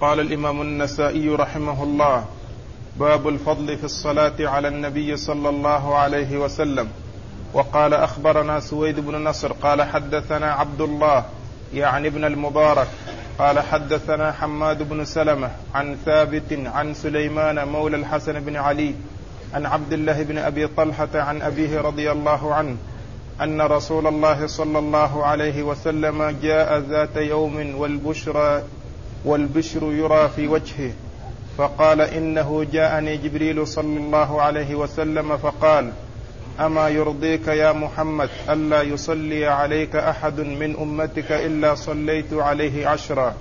قال الإمام النسائي رحمه الله باب الفضل في الصلاة على النبي صلى الله عليه وسلم. وقال أخبرنا سويد بن نصر قال حدثنا عبد الله يعني ابن المبارك قال حدثنا حماد بن سلمة عن ثابت عن سليمان مولى الحسن بن علي عن عبد الله بن أبي طلحة عن أبيه رضي الله عنه أن رسول الله صلى الله عليه وسلم جاء ذات يوم والبشرى والبشر يرى في وجهه. فقال إنه جاءني جبريل صلى الله عليه وسلم فقال أما يرضيك يا محمد ألا يصلي عليك أحد من أمتك إلا صليت عليه عشرا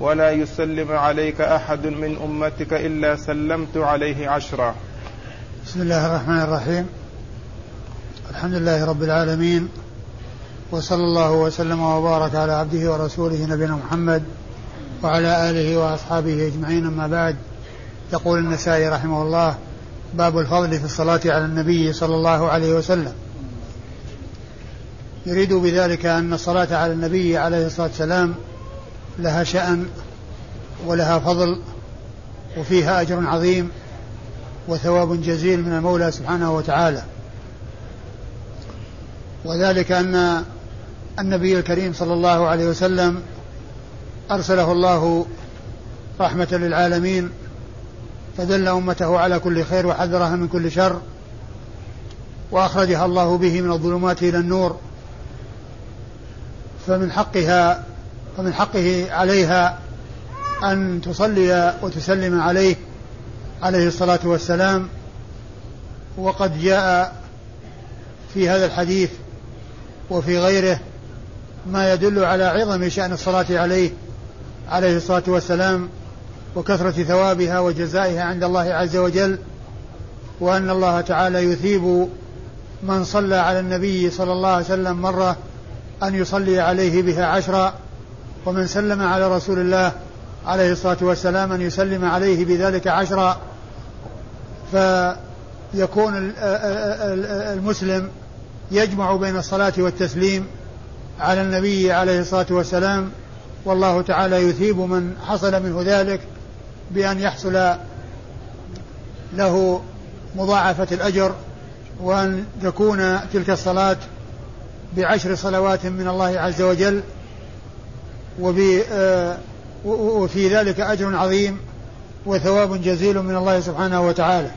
ولا يسلم عليك أحد من أمتك إلا سلمت عليه عشرا بسم الله الرحمن الرحيم. الحمد لله رب العالمين. وصلى الله وسلم وبارك على عبده ورسوله نبينا محمد وعلى آله وأصحابه أجمعين أما بعد. يقول النسائي رحمه الله باب الفضل في الصلاة على النبي صلى الله عليه وسلم. يريد بذلك أن الصلاة على النبي عليه الصلاة والسلام لها شأن ولها فضل وفيها أجر عظيم وثواب جزيل من المولى سبحانه وتعالى. وذلك أن النبي الكريم صلى الله عليه وسلم أرسله الله رحمة للعالمين فدل أمته على كل خير وحذرها من كل شر وأخرجها الله به من الظلمات إلى النور فمن حقها فمن حقه عليها أن تصلي وتسلم عليه عليه الصلاة والسلام. وقد جاء في هذا الحديث وفي غيره ما يدل على عظم شأن الصلاة عليه عليه الصلاة والسلام وكثرة ثوابها وجزائها عند الله عز وجل وأن الله تعالى يثيب من صلى على النبي صلى الله عليه وسلم مرة أن يصلي عليه بها عشرا ومن سلم على رسول الله عليه الصلاة والسلام أن يسلم عليه بذلك عشرا فيكون المسلم يجمع بين الصلاة والتسليم على النبي عليه الصلاة والسلام والله تعالى يثيب من حصل منه ذلك بأن يحصل له مضاعفة الأجر وأن تكون تلك الصلاة بعشر صلوات من الله عز وجل آه، وفي ذلك أجر عظيم وثواب جزيل من الله سبحانه وتعالى.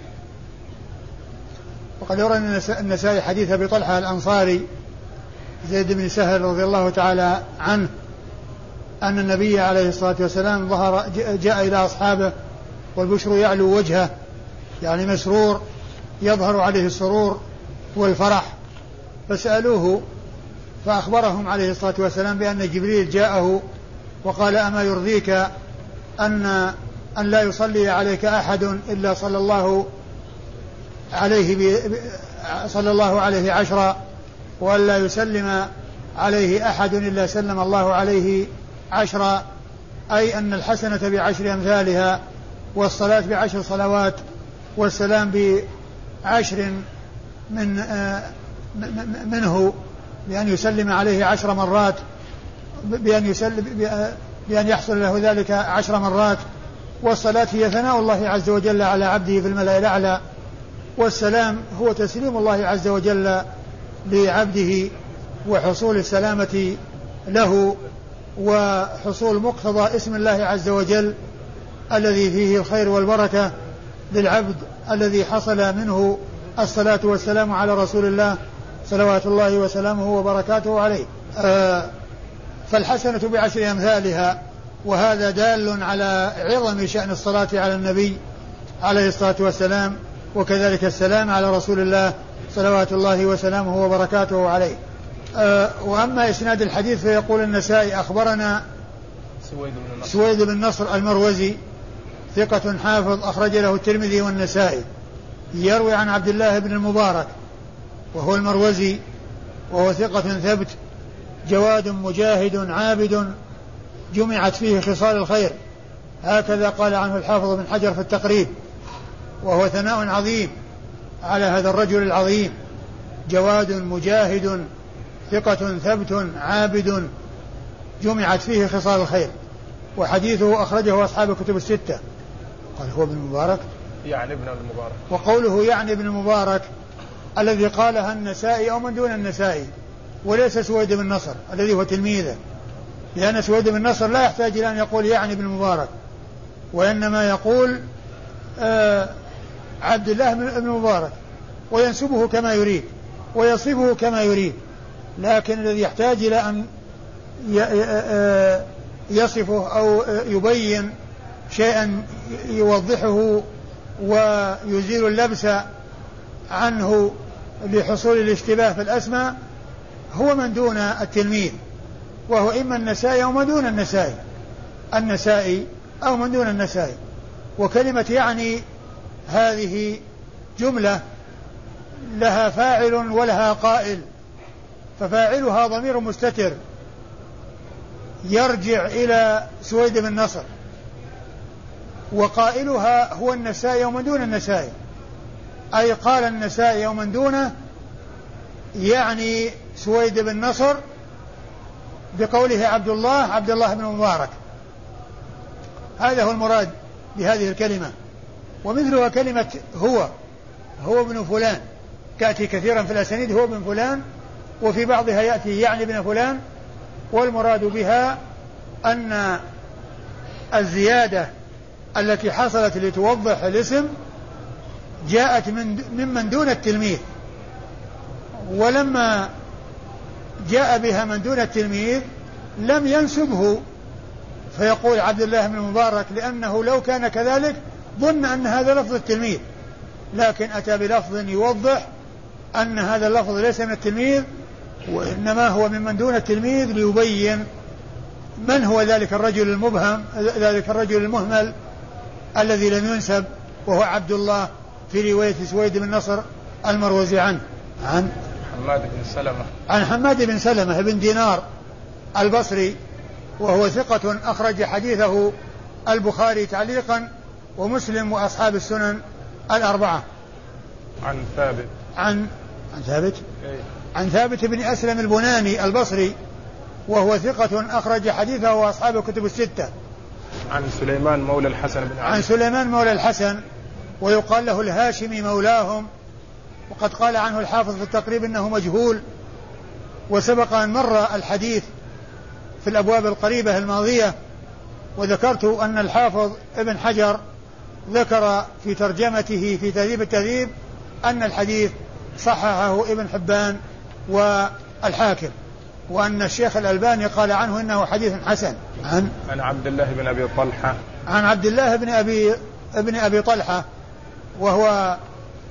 وقد يرى النسائي حديث أبي طلحة الأنصاري زيد بن سهل رضي الله تعالى عنه أن النبي عليه الصلاة والسلام ظهر جاء إلى أصحابه والبشر يعلو وجهه يعني مسرور يظهر عليه السرور والفرح. فسألوه فأخبرهم عليه الصلاة والسلام بأن جبريل جاءه وقال أما يرضيك أن أن لا يصلي عليك أحد إلا صلى الله عليه صلى الله عليه عشرا وأن لا يسلم عليه أحد إلا سلم الله عليه عشرا أي أن الحسنة بعشر أمثالها والصلاة بعشر صلوات والسلام بعشر من آه، منه بأن يسلم عليه عشر مرات بأن يسلم بأن يحصل له ذلك عشر مرات. والصلاة هي ثناء الله عز وجل على عبده في الملأ الأعلى. والسلام هو تسليم الله عز وجل لعبده وحصول السلامة له. وحصول مقتضى اسم الله عز وجل الذي فيه الخير والبركة للعبد الذي حصل منه الصلاة والسلام على رسول الله صلوات الله وسلامه وبركاته عليه. آه فالحسنة بعشر أمثالها وهذا دال على عظم شأن الصلاة على النبي عليه الصلاة والسلام وكذلك السلام على رسول الله صلوات الله وسلامه وبركاته عليه. وأما إسناد الحديث فيقول النسائي أخبرنا سويد بن نصر, سويد بن نصر المروزي ثقة حافظ أخرج له الترمذي والنسائي. يروي عن عبد الله بن المبارك وهو المروزي وهو ثقة ثبت جواد مجاهد عابد جمعت فيه خصال الخير. هكذا قال عنه الحافظ بن حجر في التقريب وهو ثناء عظيم على هذا الرجل العظيم. جواد مجاهد ثقة ثبت عابد جمعت فيه خصال الخير وحديثه أخرجه أصحاب الكتب الستة. قال هو ابن المبارك؟ يعني ابن المبارك. وقوله يعني ابن المبارك الذي قالها النسائي أو من دون النسائي وليس سويد بن نصر الذي هو تلميذه. لأن سويد بن نصر لا يحتاج إلى أن يقول يعني ابن المبارك وإنما يقول آه عبد الله بن المبارك وينسبه كما يريد ويصفه كما يريد. لكن الذي يحتاج إلى أن يصفه أو يبين شيئا يوضحه ويزيل اللبس عنه لحصول الاشتباه في الأسماء هو من دون التلميذ وهو إما النسائي أو من دون النسائي. النسائي أو من دون النسائي. وكلمة يعني هذه جملة لها فاعل ولها قائل. ففاعلها ضمير مستتر. يرجع إلى سويد بن نصر. وقائلها هو النسائي ومن دون النسائي أي قال النسائي ومن دونه يعني سويد بن نصر بقوله عبد الله عبد الله بن مبارك. هذا هو المراد بهذه الكلمة. ومثلها كلمة هو هو ابن فلان. تأتي كثيرا في الأسانيد هو ابن فلان. وفي بعضها يأتي يعني ابن فلان والمراد بها أن الزيادة التي حصلت لتوضح الاسم جاءت من ممن دون التلميذ. ولما جاء بها من دون التلميذ لم ينسبه. فيقول عبد الله بن المبارك لأنه لو كان كذلك ظن أن هذا لفظ التلميذ. لكن أتى بلفظ يوضح أن هذا اللفظ ليس من التلميذ وإنما هو ممن دون التلميذ ليبين من هو ذلك الرجل المبهم ذلك الرجل المهمل الذي لم ينسب وهو عبد الله في رواية سويد بن نصر المروزي عنه عن حماد بن سلمة. عن حماد بن سلمة بن دينار البصري وهو ثقة أخرج حديثه البخاري تعليقا ومسلم وأصحاب السنن الأربعة. عن ثابت. عن عن ثابت؟ إيه؟ عن ثابت بن أسلم البناني البصري وهو ثقة أخرج حديثه وأصحاب الكتب الستة. عن سليمان مولى الحسن بن علي. عن سليمان مولى الحسن ويقال له الهاشمي مولاهم وقد قال عنه الحافظ في التقريب إنه مجهول وسبق أن مر الحديث في الأبواب القريبة الماضية وذكرت أن الحافظ ابن حجر ذكر في ترجمته في تهذيب التهذيب أن الحديث صححه ابن حبان والحاكم وأن الشيخ الألباني قال عنه إنه حديث حسن. عن؟ عن عبد الله بن أبي طلحة. عن عبد الله بن أبي ابن أبي طلحة وهو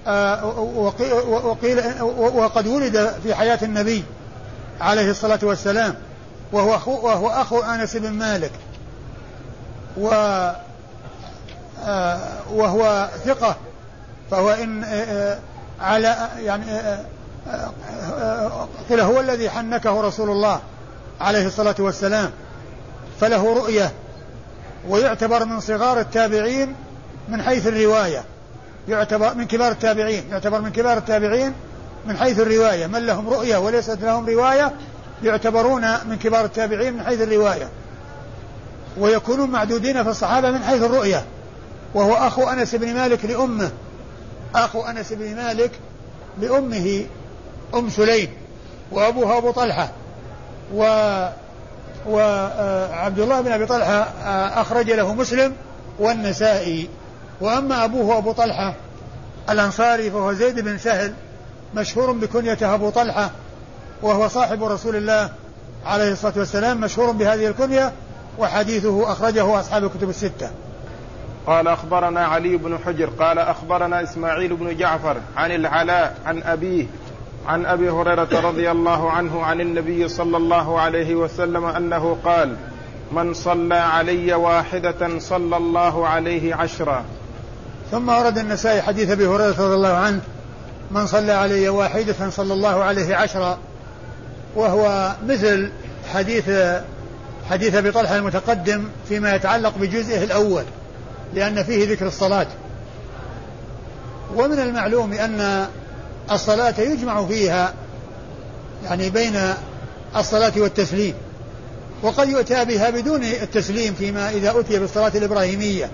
آه، وقيل وقد ولد في حياة النبي عليه الصلاة والسلام وهو أخو وهو أخو أنس بن مالك و آه، وهو ثقة فهو إن آه، على يعني قيل هو الذي حنكه رسول الله عليه الصلاة والسلام فله رؤية ويعتبر من صغار التابعين من حيث الرواية. يعتبر من كبار التابعين يعتبر من كبار التابعين من حيث الرواية. من لهم رؤية وليست لهم رواية يعتبرون من كبار التابعين من حيث الرواية. ويكونون معدودين في الصحابة من حيث الرؤية. وهو أخو أنس بن مالك لأمه. أخو أنس بن مالك لأمه أم سليم وأبوها أبو طلحة و وعبد الله بن أبي طلحة أخرج له مسلم والنسائي. وأما أبوه أبو طلحة الأنصاري فهو زيد بن سهل مشهور بكنيته أبو طلحة وهو صاحب رسول الله عليه الصلاة والسلام مشهور بهذه الكنية وحديثه أخرجه أصحاب الكتب الستة. قال أخبرنا علي بن حجر قال أخبرنا إسماعيل بن جعفر عن العلاء عن أبيه عن أبي هريرة رضي الله عنه عن النبي صلى الله عليه وسلم أنه قال من صلى علي واحدة صلى الله عليه عشرا ثم ورد النسائي حديث أبي هريرة رضي الله عنه من صلى علي واحدة صلى الله عليه عشرا وهو مثل حديث حديث أبي طلحة المتقدم فيما يتعلق بجزئه الأول لأن فيه ذكر الصلاة. ومن المعلوم أن الصلاة يجمع فيها يعني بين الصلاة والتسليم وقد يؤتى بها بدون التسليم فيما إذا أتي بالصلاة الإبراهيمية.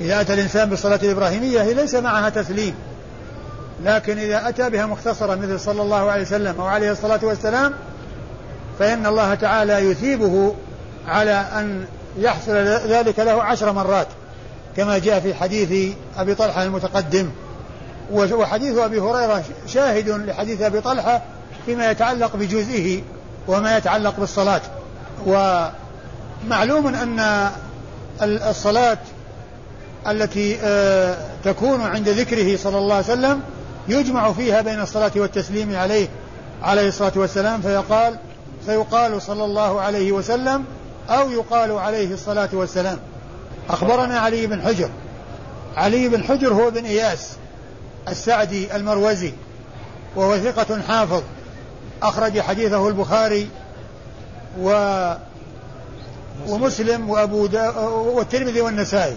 إذا أتى الإنسان بالصلاة الإبراهيمية هي ليس معها تسليم لكن إذا أتى بها مختصرة مثل صلى الله عليه وسلم أو عليه الصلاة والسلام فإن الله تعالى يثيبه على أن يحصل ذلك له عشر مرات كما جاء في حديث أبي طلحة المتقدم. وحديث أبي هريرة شاهد لحديث أبي طلحة فيما يتعلق بجزئه وما يتعلق بالصلاة. ومعلوم أن الصلاة التي آه، تكون عند ذكره صلى الله عليه وسلم يجمع فيها بين الصلاة والتسليم عليه عليه الصلاة والسلام فيقال فيقال صلى الله عليه وسلم أو يقال عليه الصلاة والسلام. أخبرنا علي بن حجر. علي بن حجر هو بن إياس. السعدي المروزي وهو ثقة حافظ أخرج حديثه البخاري و ومسلم وأبو دا والترمذي والنسائي.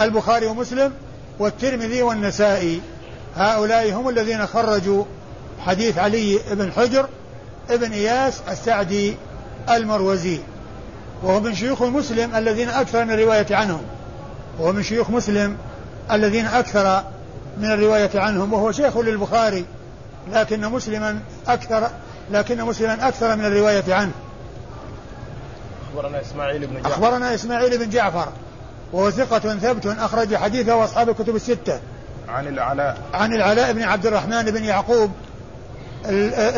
البخاري ومسلم والترمذي والنسائي. هؤلاء هم الذين خرجوا حديث علي بن حجر ابن إياس السعدي المروزي. وهو من شيوخ مسلم الذين أكثر من الرواية عنهم. وهو من شيوخ مسلم الذين أكثر من الرواية عنهم وهو شيخ للبخاري لكن مسلما أكثر لكن مسلما أكثر من الرواية عنه. أخبرنا إسماعيل بن جعفر. أخبرنا إسماعيل بن جعفر وهو ثقة ثبت أخرج حديثه وأصحاب الكتب الستة. عن العلاء. عن العلاء بن عبد الرحمن بن يعقوب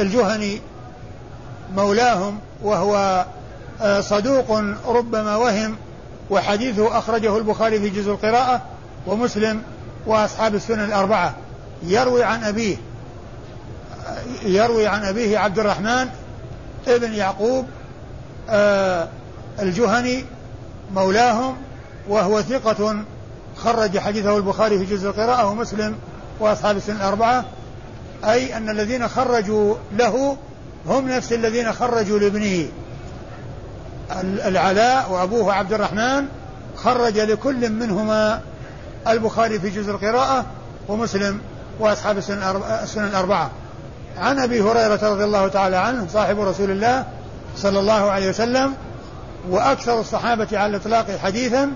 الجهني مولاهم وهو آه، صدوق ربما وهم وحديثه أخرجه البخاري في جزء القراءة ومسلم وأصحاب السنن الأربعة. يروي عن أبيه يروي عن أبيه عبد الرحمن ابن يعقوب آه، الجهني مولاهم وهو ثقة خرج حديثه البخاري في جزء القراءة ومسلم وأصحاب السنن الأربعة. أي أن الذين خرجوا له هم نفس الذين خرجوا لابنه. العلاء وأبوه عبد الرحمن خرج لكل منهما البخاري في جزء القراءة ومسلم وأصحاب السنن الأربعة. عن أبي هريرة رضي الله تعالى عنه صاحب رسول الله صلى الله عليه وسلم وأكثر الصحابة على الإطلاق حديثا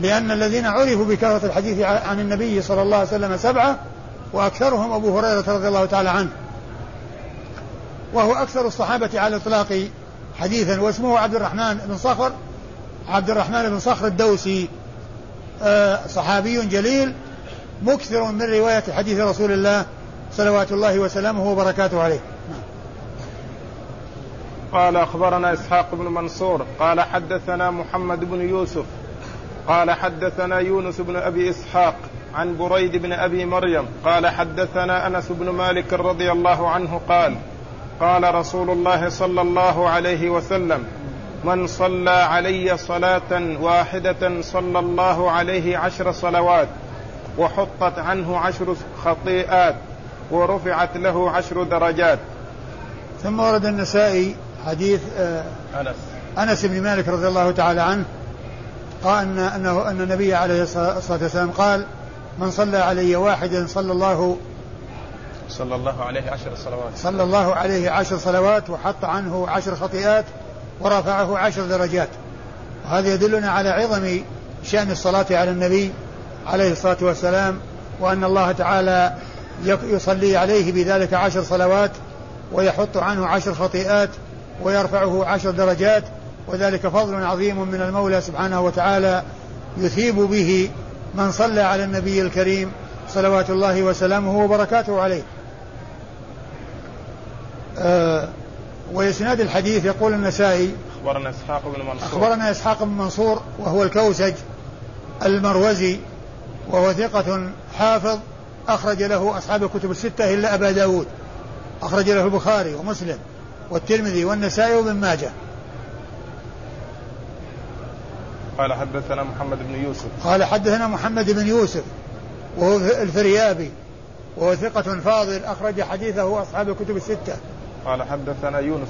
لأن الذين عرفوا بكثرة الحديث عن النبي صلى الله عليه وسلم سبعة وأكثرهم أبو هريرة رضي الله تعالى عنه. وهو أكثر الصحابة على الإطلاق حديثا واسمه عبد الرحمن بن صخر عبد الرحمن بن صخر الدوسي. صحابي جليل مكثر من رواية حديث رسول الله صلوات الله وسلامه وبركاته عليه. قال أخبرنا إسحاق بن منصور قال حدثنا محمد بن يوسف قال حدثنا يونس بن أبي إسحاق عن بريد بن أبي مريم قال حدثنا أنس بن مالك رضي الله عنه قال قال رسول الله صلى الله عليه وسلم من صلى علي صلاة واحدة صلى الله عليه عشر صلوات وحطت عنه عشر خطيئات ورفعت له عشر درجات. ثم ورد النسائي حديث آه أنس. أنس بن مالك رضي الله تعالى عنه قال أن أنه أن النبي عليه الصلاة والسلام قال من صلى علي واحدا صلى الله صلى الله عليه عشر صلوات. صلى الله عليه عشر صلوات وحط عنه عشر خطيئات ورفعه عشر درجات. وهذا يدلنا على عظم شأن الصلاة على النبي عليه الصلاة والسلام وأن الله تعالى يصلي عليه بذلك عشر صلوات ويحط عنه عشر خطيئات ويرفعه عشر درجات وذلك فضل عظيم من المولى سبحانه وتعالى يثيب به من صلى على النبي الكريم صلوات الله وسلامه وبركاته عليه. آه وإسناد الحديث يقول النسائي أخبرنا إسحاق بن منصور. أخبرنا إسحاق بن منصور وهو الكوسج المروزي وهو ثقة حافظ أخرج له أصحاب الكتب الستة إلا أبا داود. أخرج له البخاري ومسلم والترمذي والنسائي وابن ماجه. قال حدثنا محمد بن يوسف. قال حدثنا محمد بن يوسف وهو الفريابي وهو ثقة فاضل أخرج حديثه أصحاب الكتب الستة. قال حدثنا يونس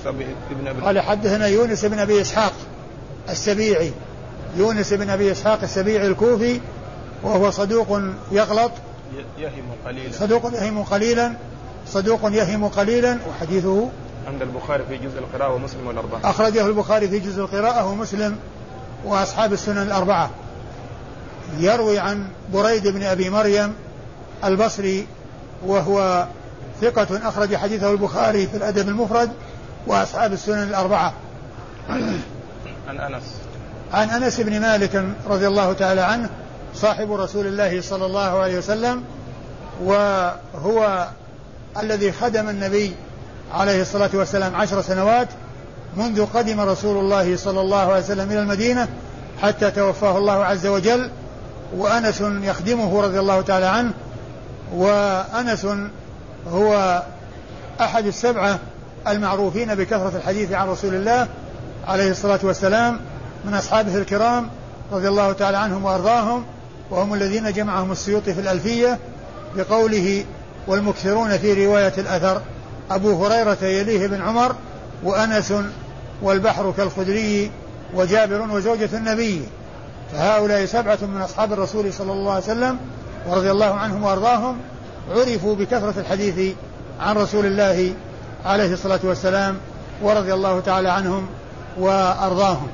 بن أبي قال حدثنا يونس بن أبي إسحاق السبيعي. يونس بن أبي إسحاق السبيعي الكوفي وهو صدوق يغلط. يهم قليلا. صدوق يهم قليلا. صدوق يهم قليلا. وحديثه؟ عند البخاري في جزء القراءة ومسلم والأربعة. أخرجه البخاري في جزء القراءة ومسلم وأصحاب السنن الأربعة. يروي عن بريد بن أبي مريم البصري وهو ثقة أخرج حديثه البخاري في الأدب المفرد وأصحاب السنن الأربعة. عن أنس. عن أنس بن مالك رضي الله تعالى عنه صاحب رسول الله صلى الله عليه وسلم وهو الذي خدم النبي عليه الصلاة والسلام عشر سنوات منذ قدم رسول الله صلى الله عليه وسلم إلى المدينة حتى توفاه الله عز وجل وأنس يخدمه رضي الله تعالى عنه وأنس هو أحد السبعة المعروفين بكثرة الحديث عن رسول الله عليه الصلاة والسلام من أصحابه الكرام رضي الله تعالى عنهم وأرضاهم وهم الذين جمعهم السيوطي في الألفية بقوله والمكثرون في رواية الأثر أبو هريرة يليه بن عمر وأنس والبحر كالخدري وجابر وزوجة النبي فهؤلاء سبعة من أصحاب الرسول صلى الله عليه وسلم ورضي الله عنهم وأرضاهم عرفوا بكثرة الحديث عن رسول الله عليه الصلاة والسلام ورضي الله تعالى عنهم وأرضاهم.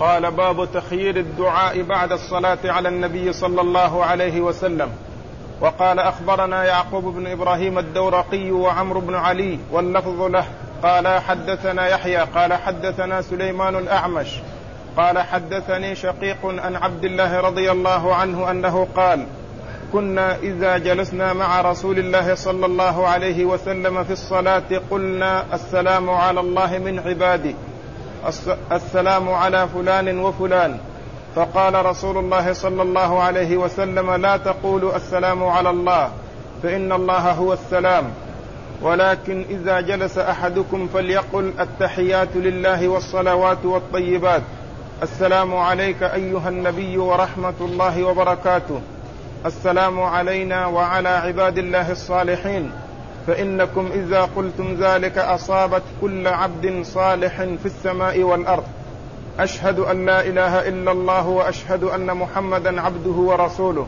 قال باب تخيير الدعاء بعد الصلاة على النبي صلى الله عليه وسلم. وقال أخبرنا يعقوب بن إبراهيم الدورقي وعمرو بن علي واللفظ له. قال حدثنا يحيى قال حدثنا سليمان الأعمش. قال حدثني شقيق عن عبد الله رضي الله عنه أنه قال كنا إذا جلسنا مع رسول الله صلى الله عليه وسلم في الصلاة قلنا السلام على الله من عباده السلام على فلان وفلان. فقال رسول الله صلى الله عليه وسلم لا تقولوا السلام على الله فإن الله هو السلام. ولكن إذا جلس أحدكم فليقل التحيات لله والصلوات والطيبات. السلام عليك أيها النبي ورحمة الله وبركاته. السلام علينا وعلى عباد الله الصالحين. فإنكم إذا قلتم ذلك أصابت كل عبد صالح في السماء والأرض. أشهد أن لا إله إلا الله وأشهد أن محمدا عبده ورسوله.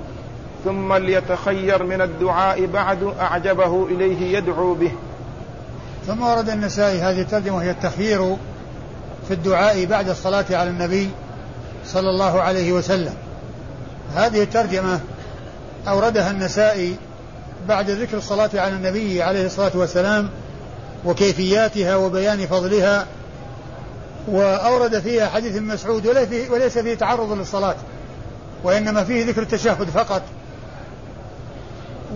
ثم ليتخير من الدعاء بعد أعجبه إليه يدعو به. ثم ورد النسائي هذه الترجمة وهي التخيير في الدعاء بعد الصلاة على النبي صلى الله عليه وسلم. هذه الترجمة أوردها النسائي بعد ذكر الصلاة على النبي عليه الصلاة والسلام وكيفياتها وبيان فضلها وأورد فيها حديث مسعود وليس فيه تعرض للصلاة وإنما فيه ذكر التشهد فقط.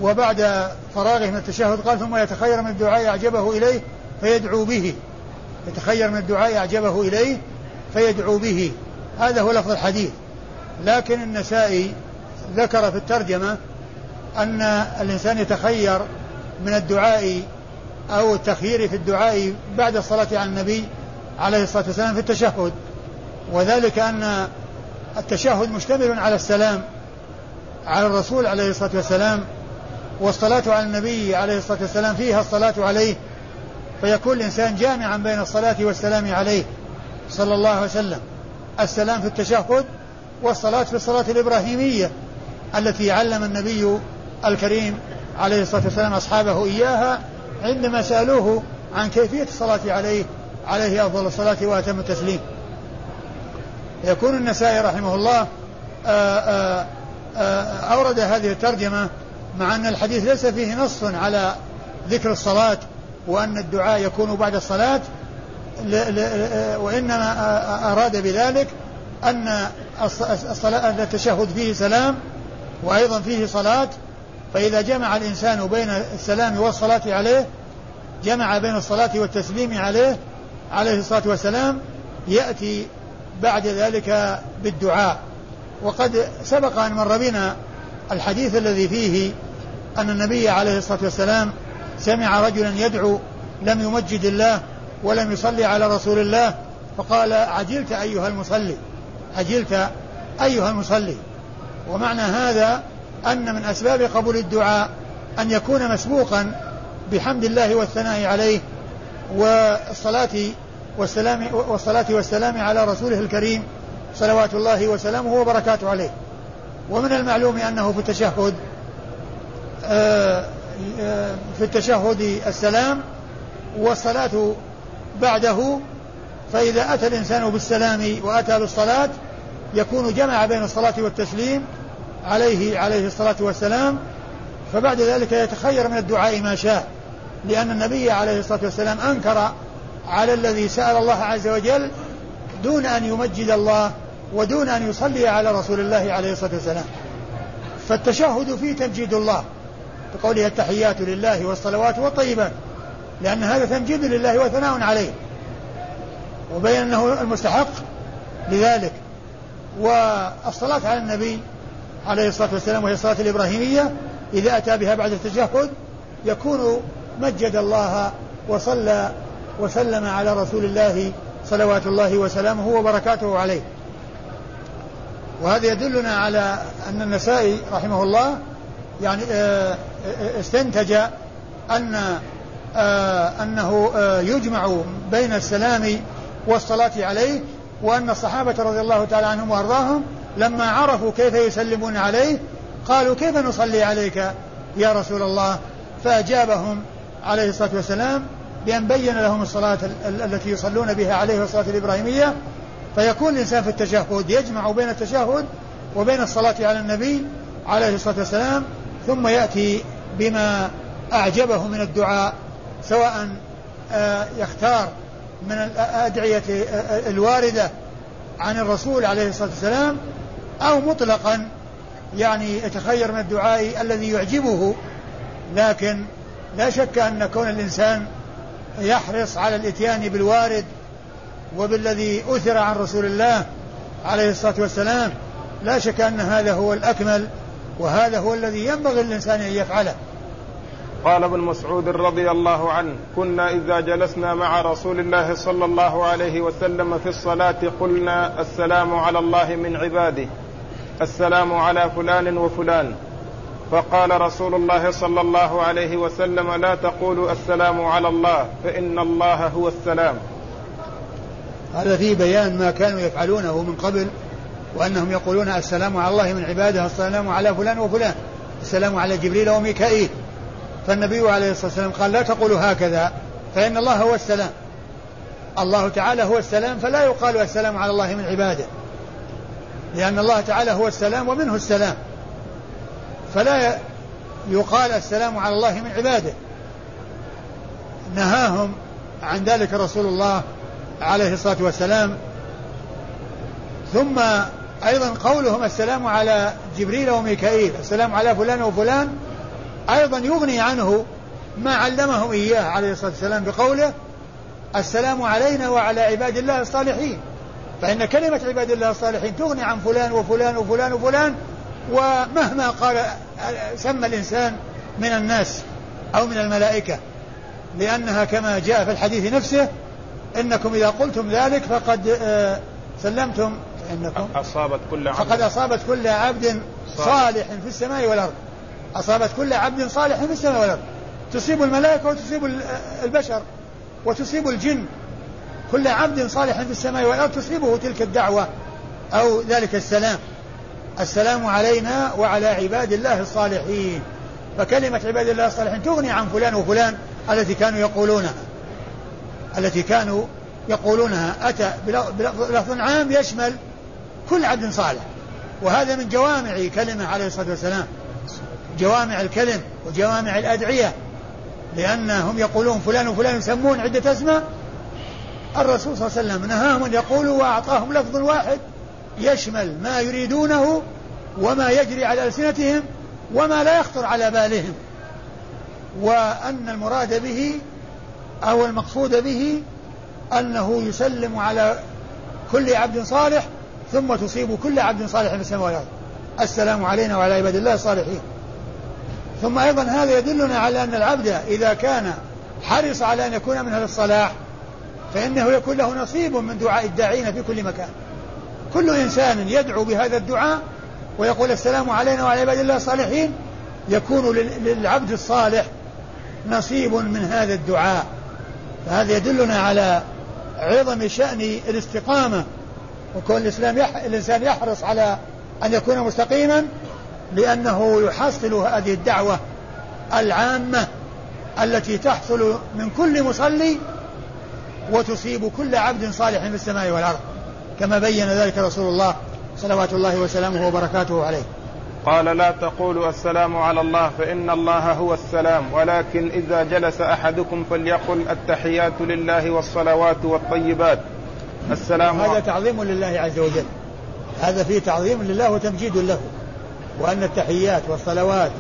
وبعد فراغه من التشهد قال ثم يتخير من الدعاء أعجبه إليه فيدعو به. يتخير من الدعاء أعجبه إليه فيدعو به. هذا هو لفظ الحديث. لكن النسائي ذكر في الترجمة أن الإنسان يتخير من الدعاء أو التخيير في الدعاء بعد الصلاة على النبي عليه الصلاة والسلام في التشهد. وذلك أن التشهد مشتمل على السلام على الرسول عليه الصلاة والسلام والصلاة على النبي عليه الصلاة والسلام فيها الصلاة عليه. فيكون الإنسان جامعا بين الصلاة والسلام عليه صلى الله عليه وسلم. السلام في التشهد والصلاة في الصلاة الإبراهيمية. التي علم النبي الكريم عليه الصلاة والسلام أصحابه إياها عندما سألوه عن كيفية الصلاة عليه عليه أفضل الصلاة وأتم التسليم. يكون النسائي رحمه الله آآ آه، آآ آه، آه، أورد هذه الترجمة مع أن الحديث ليس فيه نص على ذكر الصلاة وأن الدعاء يكون بعد الصلاة وإنما أراد بذلك أن التشهد فيه سلام وأيضا فيه صلاة فإذا جمع الإنسان بين السلام والصلاة عليه جمع بين الصلاة والتسليم عليه عليه الصلاة والسلام يأتي بعد ذلك بالدعاء. وقد سبق أن مر بنا الحديث الذي فيه أن النبي عليه الصلاة والسلام سمع رجلا يدعو لم يمجد الله ولم يصلي على رسول الله فقال عجلت أيها المصلي؟ عجلت أيها المصلي؟ ومعنى هذا أن من أسباب قبول الدعاء أن يكون مسبوقا بحمد الله والثناء عليه والصلاة والسلام والصلاة والسلام على رسوله الكريم صلوات الله وسلامه وبركاته عليه. ومن المعلوم أنه في التشهد آه، في التشهد السلام والصلاة بعده فإذا أتى الإنسان بالسلام وأتى بالصلاة يكون جمع بين الصلاة والتسليم عليه عليه الصلاة والسلام فبعد ذلك يتخير من الدعاء ما شاء لأن النبي عليه الصلاة والسلام أنكر على الذي سأل الله عز وجل دون أن يمجد الله ودون أن يصلي على رسول الله عليه الصلاة والسلام. فالتشهد فيه تمجيد الله بقوله التحيات لله والصلوات والطيبات لأن هذا تمجيد لله وثناء عليه وبين أنه المستحق لذلك. والصلاة على النبي عليه الصلاة والسلام وهي الصلاة الإبراهيمية إذا أتى بها بعد التشهد يكون مجد الله وصلى وسلم على رسول الله صلوات الله وسلامه وبركاته عليه. وهذا يدلنا على أن النسائي رحمه الله يعني آه، آه، استنتج أن آه، أنه يجمع بين السلام والصلاة عليه وأن الصحابة رضي الله تعالى عنهم وأرضاهم لما عرفوا كيف يسلمون عليه قالوا كيف نصلي عليك يا رسول الله؟ فأجابهم عليه الصلاة والسلام بأن بين لهم الصلاة التي يصلون بها عليه الصلاة الإبراهيمية. فيكون الإنسان في التشهد يجمع بين التشهد وبين الصلاة على النبي عليه الصلاة والسلام ثم يأتي بما أعجبه من الدعاء سواء آه، يختار من الأدعية الواردة عن الرسول عليه الصلاة والسلام أو مطلقا يعني يتخير من الدعاء الذي يعجبه لكن لا شك أن كون الإنسان يحرص على الإتيان بالوارد وبالذي أثر عن رسول الله عليه الصلاة والسلام لا شك أن هذا هو الأكمل وهذا هو الذي ينبغي للإنسان أن يفعله. قال ابن مسعود رضي الله عنه كنا إذا جلسنا مع رسول الله صلى الله عليه وسلم في الصلاة قلنا السلام على الله من عباده السلام على فلان وفلان. فقال رسول الله صلى الله عليه وسلم لا تقولوا السلام على الله فإن الله هو السلام. هذا فيه بيان ما كانوا يفعلونه من قبل وأنهم يقولون السلام على الله من عباده السلام على فلان وفلان السلام على جبريل وميكائيل. فالنبي عليه الصلاة والسلام قال لا تقولوا هكذا فإن الله هو السلام. الله تعالى هو السلام فلا يقال السلام على الله من عباده. لأن الله تعالى هو السلام ومنه السلام. فلا يقال السلام على الله من عباده. نهاهم عن ذلك رسول الله عليه الصلاة والسلام. ثم أيضا قولهم السلام على جبريل وميكائيل السلام على فلان وفلان أيضا يغني عنه ما علمهم إياه عليه الصلاة والسلام بقوله السلام علينا وعلى عباد الله الصالحين. فإن كلمة عباد الله الصالحين تغني عن فلان وفلان وفلان وفلان ومهما قال سمى الإنسان من الناس أو من الملائكة لأنها كما جاء في الحديث نفسه إنكم إذا قلتم ذلك فقد آه، سلمتم إنكم أصابت كل عبد. فقد أصابت كل عبد صالح في السماء والأرض. أصابت كل عبد صالح في السماء والأرض. تصيب الملائكة وتصيب البشر وتصيب الجن. كل عبد صالح في السماء والأرض تصيبه تلك الدعوة أو ذلك السلام. السلام علينا وعلى عباد الله الصالحين. فكلمة عباد الله الصالحين تغني عن فلان وفلان التي كانوا يقولونها. التي كانوا يقولونها. أتى بلفظ عام يشمل كل عبد صالح. وهذا من جوامع كلمة عليه الصلاة والسلام. جوامع الكلم وجوامع الأدعية لأنهم يقولون فلان وفلان يسمون عدة أسماء. الرسول صلى الله عليه وسلم نهاهم أن يقولوا وأعطاهم لفظ واحد يشمل ما يريدونه وما يجري على ألسنتهم وما لا يخطر على بالهم. وأن المراد به أو المقصود به أنه يسلم على كل عبد صالح ثم تصيب كل عبد صالح في السماوات السلام علينا وعلى عباد الله الصالحين. ثم أيضا هذا يدلنا على أن العبد إذا كان حرص على أن يكون من أهل الصلاح فإنه يكون له نصيب من دعاء الداعين في كل مكان. كل إنسان يدعو بهذا الدعاء ويقول السلام علينا وعلى عباد الله الصالحين يكون للعبد الصالح نصيب من هذا الدعاء. فهذا يدلنا على عظم شأن الاستقامة وكون الإسلام يح... الإنسان يحرص على أن يكون مستقيما لأنه يحصل هذه الدعوة العامة التي تحصل من كل مصلي وتصيب كل عبد صالح في السماء والأرض. كما بين ذلك رسول الله صلوات الله وسلامه وبركاته عليه. قال لا تقولوا السلام على الله فإن الله هو السلام ولكن إذا جلس أحدكم فليقل التحيات لله والصلوات والطيبات. السلام هذا تعظيم لله عز وجل. هذا فيه تعظيم لله وتمجيد له. وأن التحيات والصلوات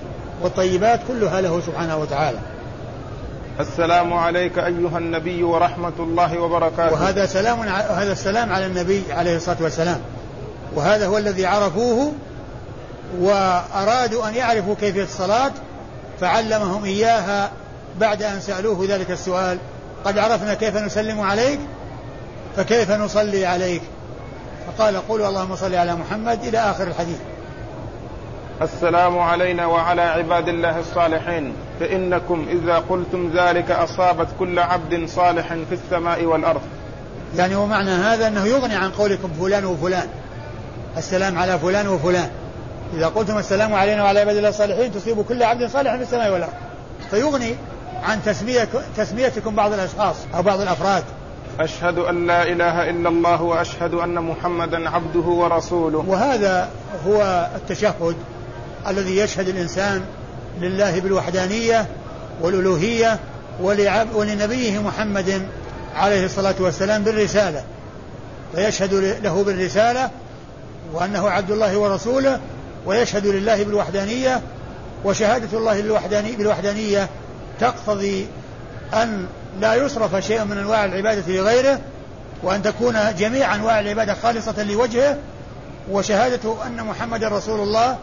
والطيبات كلها له سبحانه وتعالى. السلام عليك أيها النبي ورحمة الله وبركاته. وهذا سلام هذا السلام على النبي عليه الصلاة والسلام. وهذا هو الذي عرفوه وأرادوا أن يعرفوا كيفية الصلاة فعلمهم إياها بعد أن سألوه ذلك السؤال. قد عرفنا كيف نسلم عليك فكيف نصلي عليك؟ فقال قولوا اللهم صل على محمد إلى آخر الحديث. السلام علينا وعلى عباد الله الصالحين. فإنكم إذا قلتم ذلك أصابت كل عبد صالح في السماء والأرض. يعني ومعنى هذا أنه يغني عن قولكم فلان وفلان. السلام على فلان وفلان. إذا قلتم السلام علينا وعلى عباد الله الصالحين تصيب كل عبد صالح في السماء والأرض. فيغني عن تسمية تسميتكم بعض الأشخاص أو بعض الأفراد. أشهد أن لا إله إلا الله وأشهد أن محمدا عبده ورسوله. وهذا هو التشهد الذي يشهد الإنسان لله بالوحدانية والألوهية ولنبيه محمد عليه الصلاة والسلام بالرسالة. فيشهد له بالرسالة وأنه عبد الله ورسوله ويشهد لله بالوحدانية وشهادة الله بالوحدانية تقتضي أن لا يصرف شيء من أنواع العبادة لغيره وأن تكون جميع أنواع العبادة خالصة لوجهه وشهادة أن محمد رسول الله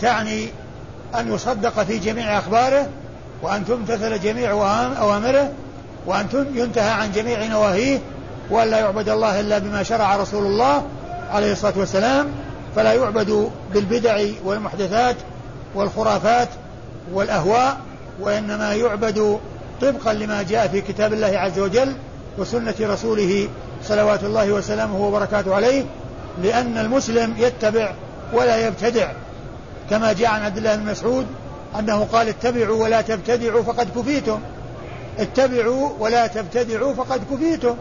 تعني أن يصدق في جميع أخباره وأن تمتثل جميع أوامره وأن ينتهى عن جميع نواهيه وأن لا يعبد الله إلا بما شرع رسول الله عليه الصلاة والسلام. فلا يعبد بالبدع والمحدثات والخرافات والأهواء وإنما يعبد طبقا لما جاء في كتاب الله عز وجل وسنة رسوله صلوات الله وسلامه وبركاته عليه لأن المسلم يتبع ولا يبتدع كما جاء عن عبد الله بن مسعود أنه قال اتبعوا ولا تبتدعوا فقد كفيتم. اتبعوا ولا تبتدعوا فقد كفيتم.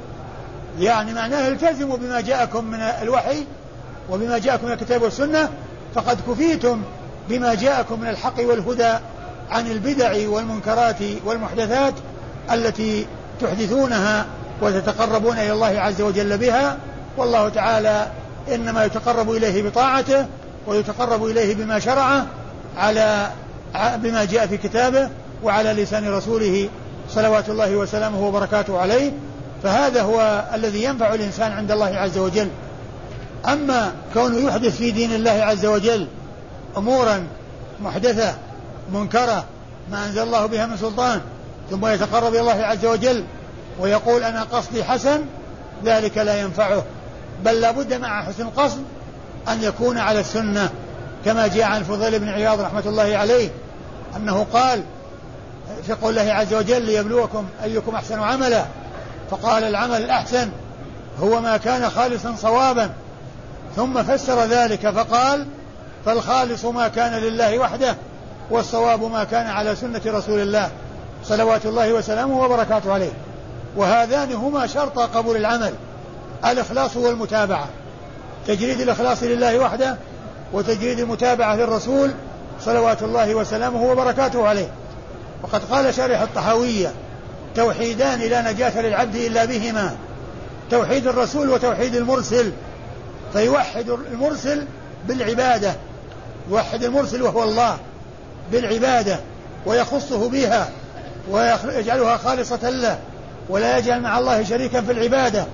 يعني معناه التزموا بما جاءكم من الوحي وبما جاءكم من الكتاب والسنة فقد كفيتم بما جاءكم من الحق والهدى عن البدع والمنكرات والمحدثات التي تحدثونها وتتقربون إلى الله عز وجل بها. والله تعالى إنما يتقرب إليه بطاعته ويتقرب إليه بما شرعه على بما جاء في كتابه وعلى لسان رسوله صلوات الله وسلامه وبركاته عليه. فهذا هو الذي ينفع الإنسان عند الله عز وجل. أما كونه يحدث في دين الله عز وجل أمورا محدثة منكرة ما أنزل الله بها من سلطان ثم يتقرب إلى الله عز وجل ويقول أنا قصدي حسن ذلك لا ينفعه. بل لابد مع حسن القصد أن يكون على السنة كما جاء عن الفضيل بن عياض رحمة الله عليه أنه قال في قول الله عز وجل ليبلوكم أيكم أحسن عملا فقال العمل الأحسن هو ما كان خالصا صوابا. ثم فسر ذلك فقال فالخالص ما كان لله وحده والصواب ما كان على سنة رسول الله صلوات الله وسلامه وبركاته عليه. وهذان هما شرط قبول العمل الإخلاص والمتابعة. تجريد الإخلاص لله وحده وتجريد المتابعة للرسول صلوات الله وسلامه وبركاته عليه. وقد قال شارح الطحاوية توحيدان لا نجاة للعبد إلا بهما توحيد الرسول وتوحيد المرسل. فيوحد المرسل بالعبادة يوحد المرسل وهو الله بالعبادة ويخصه بها ويجعلها خالصة له ولا يجعل مع الله شريكا في العبادة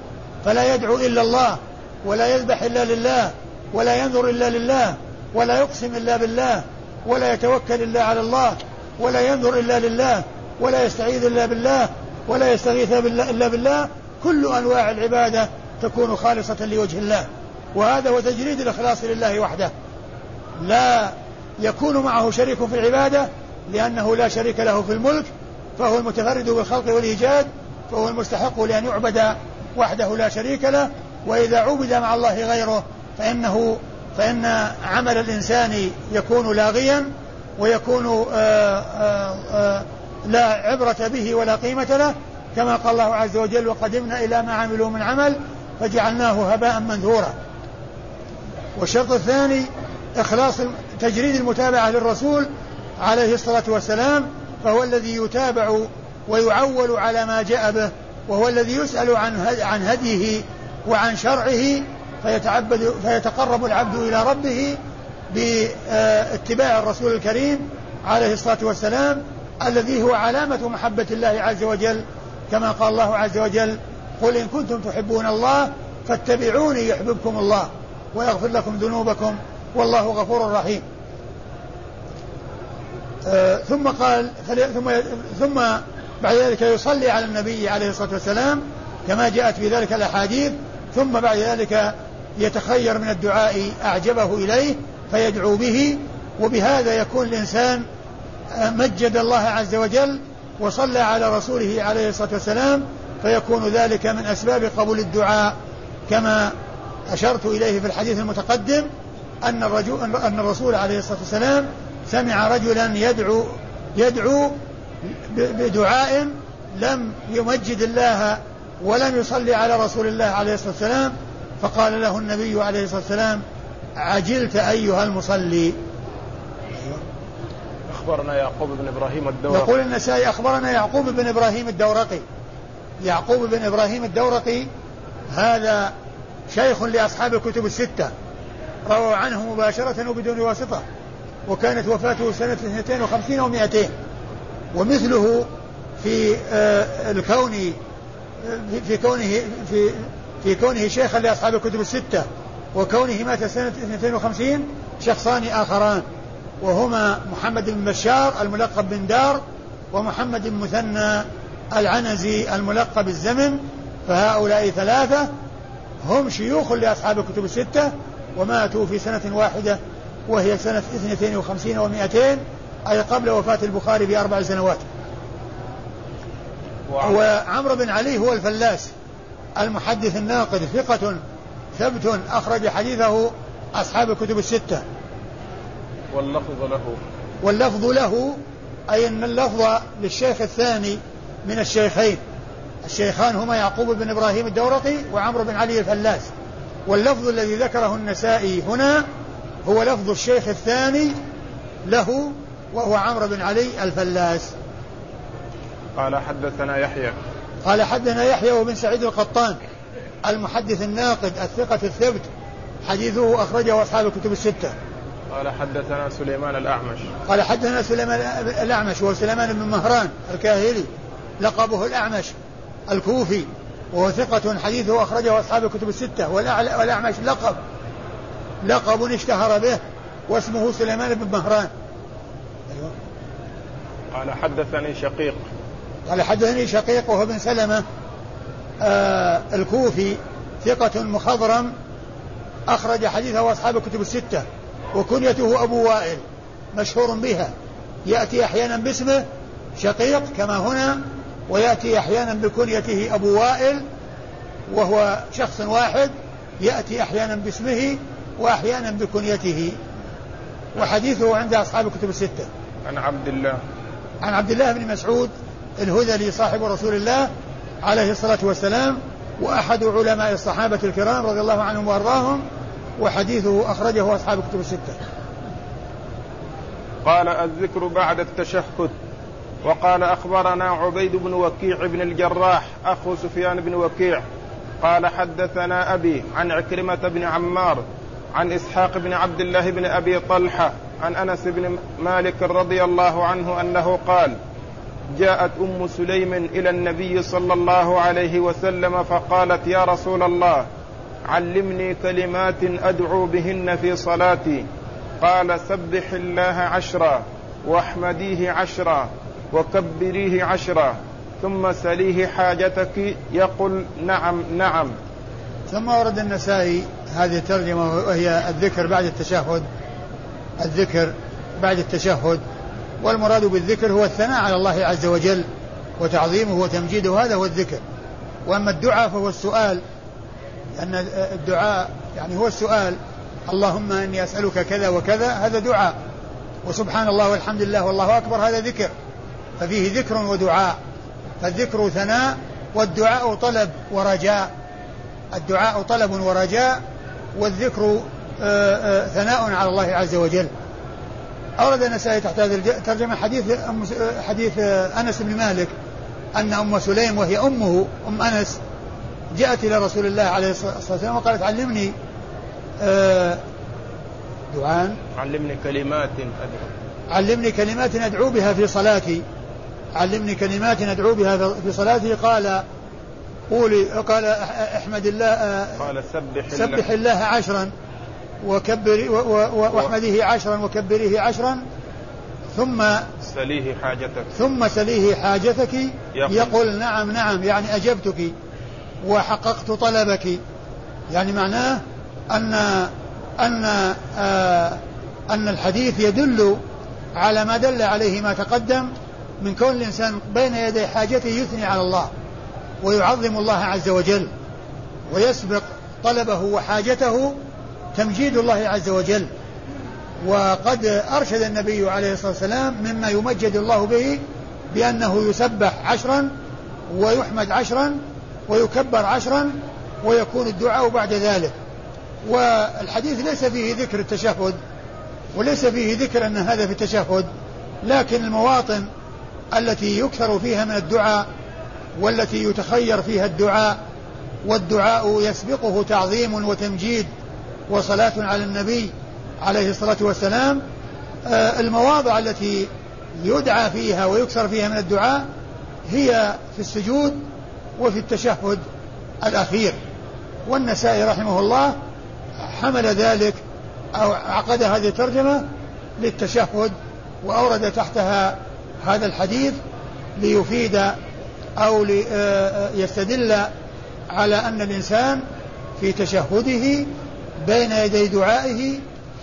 فلا يدعو إلا الله. ولا يذبح إلا لله ولا ينظر إلا لله ولا يقسم إلا بالله ولا يتوكل إلا على الله ولا ينظر إلا لله ولا يستعيذ إلا بالله ولا يستغيث إلا بالله. كل أنواع العبادة تكون خالصة لوجه الله. وهذا هو تجريد الإخلاص لله وحده. لا يكون معه شريك في العبادة لأنه لا شريك له في الملك فهو المتفرد بالخلق والإيجاد فهو المستحق لأن يعبد وحده لا شريك له وإذا عبد مع الله غيره فإنه فإن عمل الإنسان يكون لاغيا ويكون آآ آه، آآ آه، لا عبرة به ولا قيمة له كما قال الله عز وجل وقدمنا إلى ما عملوا من عمل فجعلناه هباء منثورا. والشرط الثاني إخلاص تجريد المتابعة للرسول عليه الصلاة والسلام فهو الذي يتابع ويعول على ما جاء به وهو الذي يسأل عن عن هديه وعن شرعه فيتعبد فيتقرب العبد إلى ربه باتباع الرسول الكريم عليه الصلاة والسلام الذي هو علامة محبة الله عز وجل. كما قال الله عز وجل قل إن كنتم تحبون الله فاتبعوني يحببكم الله ويغفر لكم ذنوبكم والله غفور رحيم. آه ثم قال ثم ثم بعد ذلك يصلي على النبي عليه الصلاة والسلام كما جاءت في ذلك الأحاديث ثم بعد ذلك يتخير من الدعاء أعجبه إليه فيدعو به وبهذا يكون الإنسان مجد الله عز وجل وصلى على رسوله عليه الصلاة والسلام فيكون ذلك من أسباب قبول الدعاء. كما أشرت إليه في الحديث المتقدم أن الرجل أن الرسول عليه الصلاة والسلام سمع رجلا يدعو يدعو بدعاء لم يمجد الله ولم يصلي على رسول الله عليه الصلاة والسلام فقال له النبي عليه الصلاة والسلام عجلت أيها المصلي. أخبرنا يعقوب بن إبراهيم الدورقي. يقول النسائي أخبرنا يعقوب بن إبراهيم الدورقي. يعقوب بن إبراهيم الدورقي هذا شيخ لأصحاب الكتب الستة. رووا عنه مباشرة وبدون واسطة وكانت وفاته سنة 52 و200 ومثله في آه، الكون في كونه في في كونه شيخا لأصحاب الكتب الستة وكونه مات سنة 52 شخصان آخران وهما محمد بن بشار الملقب بن دار ومحمد بن مثنى العنزي الملقب الزمن فهؤلاء ثلاثة هم شيوخ لأصحاب الكتب الستة وماتوا في سنة واحدة وهي سنة 52 و200 أي قبل وفاة البخاري بأربع سنوات. وعمرو بن علي هو الفلاس. المحدث الناقد ثقة ثبت أخرج حديثه أصحاب الكتب الستة. واللفظ له. واللفظ له أي أن اللفظ للشيخ الثاني من الشيخين. الشيخان هما يعقوب بن إبراهيم الدورقي وعمرو بن علي الفلاس. واللفظ الذي ذكره النسائي هنا هو لفظ الشيخ الثاني له وهو عمرو بن علي الفلاس. قال حدثنا يحيى. قال حدثنا يحيى وهو ابن سعيد القطان المحدث الناقد الثقة الثبت حديثه أخرجه أصحاب الكتب الستة. قال حدثنا سليمان الأعمش. قال حدثنا سليمان الأعمش وهو سليمان بن مهران الكاهلي لقبه الأعمش الكوفي وهو ثقة حديثه أخرجه أصحاب الكتب الستة والأعمش لقب. لقب اشتهر به واسمه سليمان بن مهران. أيوة. قال حدثني شقيق. قال حدثني شقيق وهو بن سلمة. آه الكوفي ثقة مخضرم أخرج حديثه أصحاب الكتب الستة وكنيته أبو وائل مشهور بها. يأتي أحيانا باسمه شقيق كما هنا ويأتي أحيانا بكنيته أبو وائل وهو شخص واحد يأتي أحيانا باسمه وأحيانا بكنيته. وحديثه عند أصحاب الكتب الستة. عن عبد الله. عن عبد الله بن مسعود الهذلي صاحب رسول الله عليه الصلاة والسلام وأحد علماء الصحابة الكرام رضي الله عنهم وأرضاهم وحديثه أخرجه أصحاب الكتب الستة قال الذكر بعد التشهد وقال أخبرنا عبيد بن وكيع بن الجراح أخو سفيان بن وكيع قال حدثنا أبي عن عكرمة بن عمار عن إسحاق بن عبد الله بن أبي طلحة عن أنس بن مالك رضي الله عنه أنه قال جاءت أم سليم إلى النبي صلى الله عليه وسلم فقالت يا رسول الله علمني كلمات أدعو بهن في صلاتي. قال سبح الله عشرا واحمديه عشرا وكبريه عشرا ثم سليه حاجتك. يقول نعم نعم. ثم ورد النسائي هذه الترجمة وهي الذكر بعد التشهد الذكر بعد التشهد والمراد بالذكر هو الثناء على الله عز وجل وتعظيمه وتمجيده هذا هو الذكر. وأما الدعاء فهو السؤال لأن الدعاء يعني هو السؤال اللهم إني أسألك كذا وكذا هذا دعاء. وسبحان الله والحمد لله والله أكبر هذا ذكر. ففيه ذكر ودعاء. فالذكر ثناء والدعاء طلب ورجاء. الدعاء طلب ورجاء والذكر آه، آه، ثناء على الله عز وجل. أورد النسائي تحت هذه الترجمة حديث حديث أنس بن مالك أن أم سليم وهي أمه أم أنس جاءت إلى رسول الله عليه الصلاة والسلام وقالت علمني آه، دعاء علمني كلمات أدعو. علمني كلمات أدعو بها في صلاتي. علمني كلمات أدعو بها في صلاتي. قال قولي قال أحمد الله آه، قال سبح سبح الله عشرا. وكبر واحمده عشرا وكبريه عشرا ثم سليه حاجتك. ثم سليه حاجتك. يقول, يقول نعم نعم يعني أجبتك وحققت طلبك. يعني معناه أن أن آه أن الحديث يدل على ما دل عليه ما تقدم من كون الإنسان بين يدي حاجته يثني على الله ويعظم الله عز وجل ويسبق طلبه وحاجته تمجيد الله عز وجل. وقد أرشد النبي عليه الصلاة والسلام مما يمجد الله به بأنه يسبح عشرا ويحمد عشرا ويكبر عشرا ويكون الدعاء بعد ذلك. والحديث ليس فيه ذكر التشهد وليس فيه ذكر أن هذا في التشهد لكن المواطن التي يكثر فيها من الدعاء والتي يتخير فيها الدعاء والدعاء يسبقه تعظيم وتمجيد وصلاة على النبي عليه الصلاة والسلام. آه، المواضع التي يدعى فيها ويكثر فيها من الدعاء هي في السجود وفي التشهد الأخير. والنسائي رحمه الله حمل ذلك أو عقد هذه الترجمة للتشهد وأورد تحتها هذا الحديث ليفيد أو ليستدل آه، على أن الإنسان في تشهده بين يدي دعائه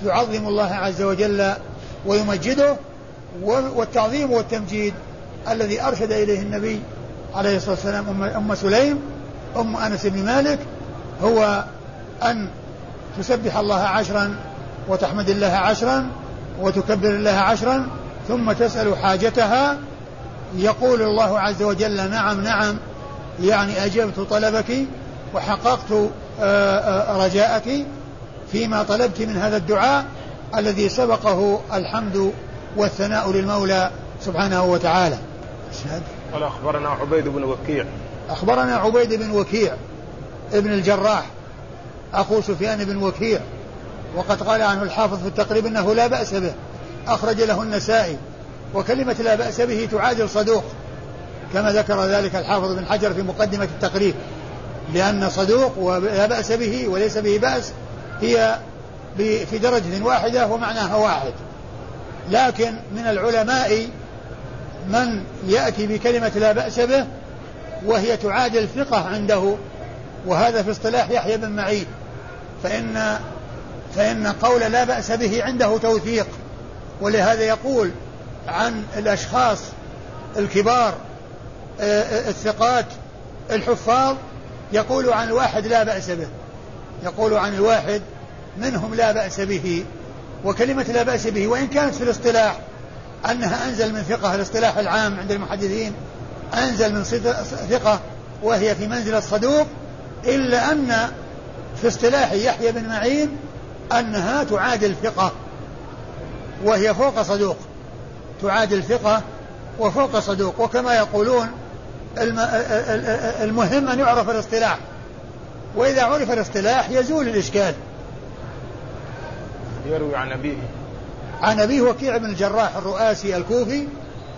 يعظم الله عز وجل ويمجده والتعظيم والتمجيد الذي أرشد إليه النبي عليه الصلاة والسلام أم, سليم أم أنس بن مالك هو أن تسبح الله عشرا وتحمد الله عشرا وتكبر الله عشرا ثم تسأل حاجتها. يقول الله عز وجل نعم نعم يعني أجبت طلبك وحققت آه، آه، رجاءك فيما طلبت من هذا الدعاء الذي سبقه الحمد والثناء للمولى سبحانه وتعالى. قال أخبرنا عبيد بن وكيع. أخبرنا عبيد بن وكيع ابن الجراح أخو سفيان بن وكيع وقد قال عنه الحافظ في التقريب أنه لا بأس به. أخرج له النسائي وكلمة لا بأس به تعادل صدوق كما ذكر ذلك الحافظ بن حجر في مقدمة التقريب لأن صدوق ولا بأس به وليس به بأس هي في درجة واحدة ومعناها واحد. لكن من العلماء من يأتي بكلمة لا بأس به وهي تعادل ثقة عنده وهذا في اصطلاح يحيى بن معين. فإن فإن قول لا بأس به عنده توثيق. ولهذا يقول عن الأشخاص الكبار آه، آه، الثقات الحفاظ يقول عن الواحد لا بأس به. يقول عن الواحد منهم لا بأس به وكلمة لا بأس به وإن كانت في الاصطلاح أنها أنزل من ثقة الاصطلاح العام عند المحدثين أنزل من ثقة وهي في منزل الصدوق إلا أن في اصطلاح يحيى بن معين أنها تعادل ثقة وهي فوق صدوق. تعادل ثقة وفوق صدوق. وكما يقولون المهم أن يعرف الاصطلاح. وإذا عرف الاصطلاح يزول الإشكال. يروي عن أبيه. عن أبيه وكيع بن الجراح الرؤاسي الكوفي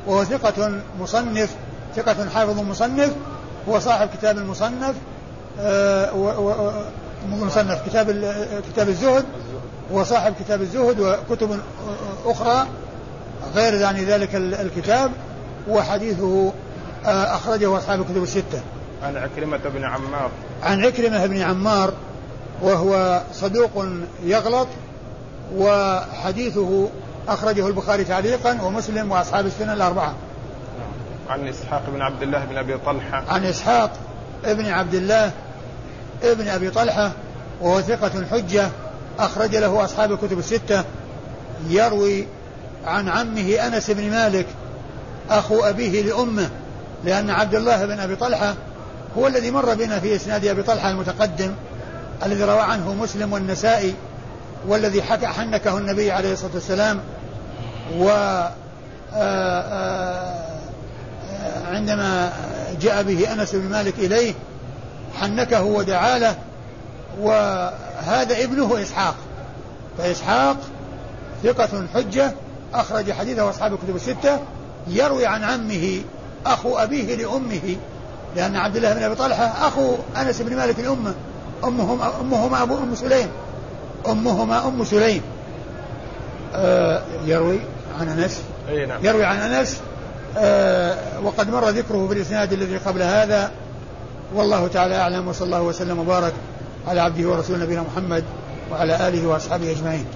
وهو ثقة مصنف ثقة حافظ مصنف هو صاحب كتاب المصنف آه مصنف كتاب كتاب الزهد هو صاحب كتاب الزهد وكتب أخرى غير يعني ذلك الكتاب وحديثه آه، أخرجه أصحاب الكتب الستة. عن عكرمة بن عمار. عن عكرمة بن عمار وهو صدوق يغلط وحديثه أخرجه البخاري تعليقا ومسلم وأصحاب السنة الأربعة. عن إسحاق بن عبد الله بن أبي طلحة. عن إسحاق بن عبد الله ابن أبي طلحة وهو ثقة حجة أخرج له أصحاب الكتب الستة. يروي عن عمه أنس بن مالك أخو أبيه لأمه لأن عبد الله بن أبي طلحة هو الذي مر بنا في إسناد أبي طلحة المتقدم الذي روى عنه مسلم والنسائي والذي حكى حنكه النبي عليه الصلاة والسلام و آه، آه، عندما جاء به أنس بن مالك إليه حنكه ودعا له وهذا ابنه إسحاق. فإسحاق ثقة حجة أخرج حديثه أصحاب الكتب الستة يروي عن عمه أخو أبيه لأمه. لأن عبد الله بن أبي طلحة أخو أنس بن مالك لأمه أمهما أمهما أبو أم سليم. أمهما أم سليم. آه يروي عن أنس. نعم. يروي عن أنس. آه وقد مر ذكره في الإسناد الذي قبل هذا. والله تعالى أعلم وصلى الله وسلم وبارك على عبده ورسوله نبينا محمد وعلى آله وأصحابه أجمعين.